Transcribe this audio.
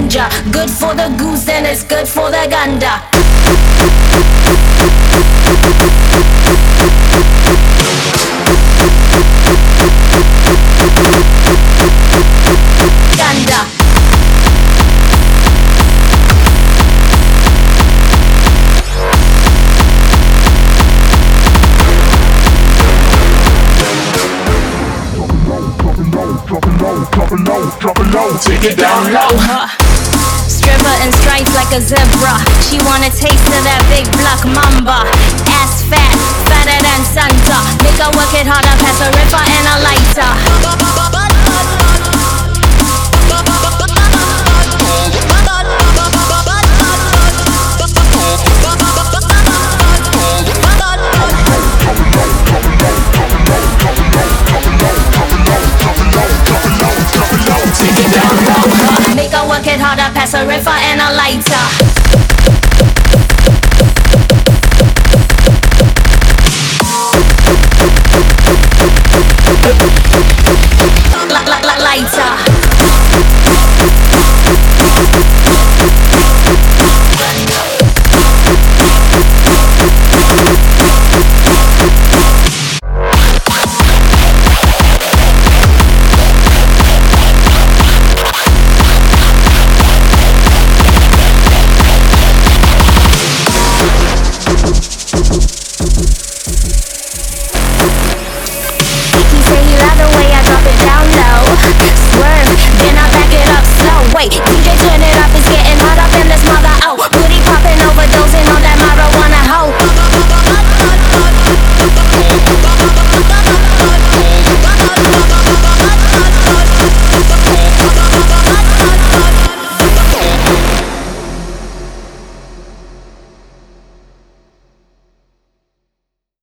ganja? Good for the goose and it's good for the ganda. Ganda. Take it down low. Stripper and stripes like a zebra. She want a taste of that big black mamba. Ass fat, fatter than Santa. Make her work it harder, pass a ripper and a lighter. Make her work it harder, pass a ripper and a lighter.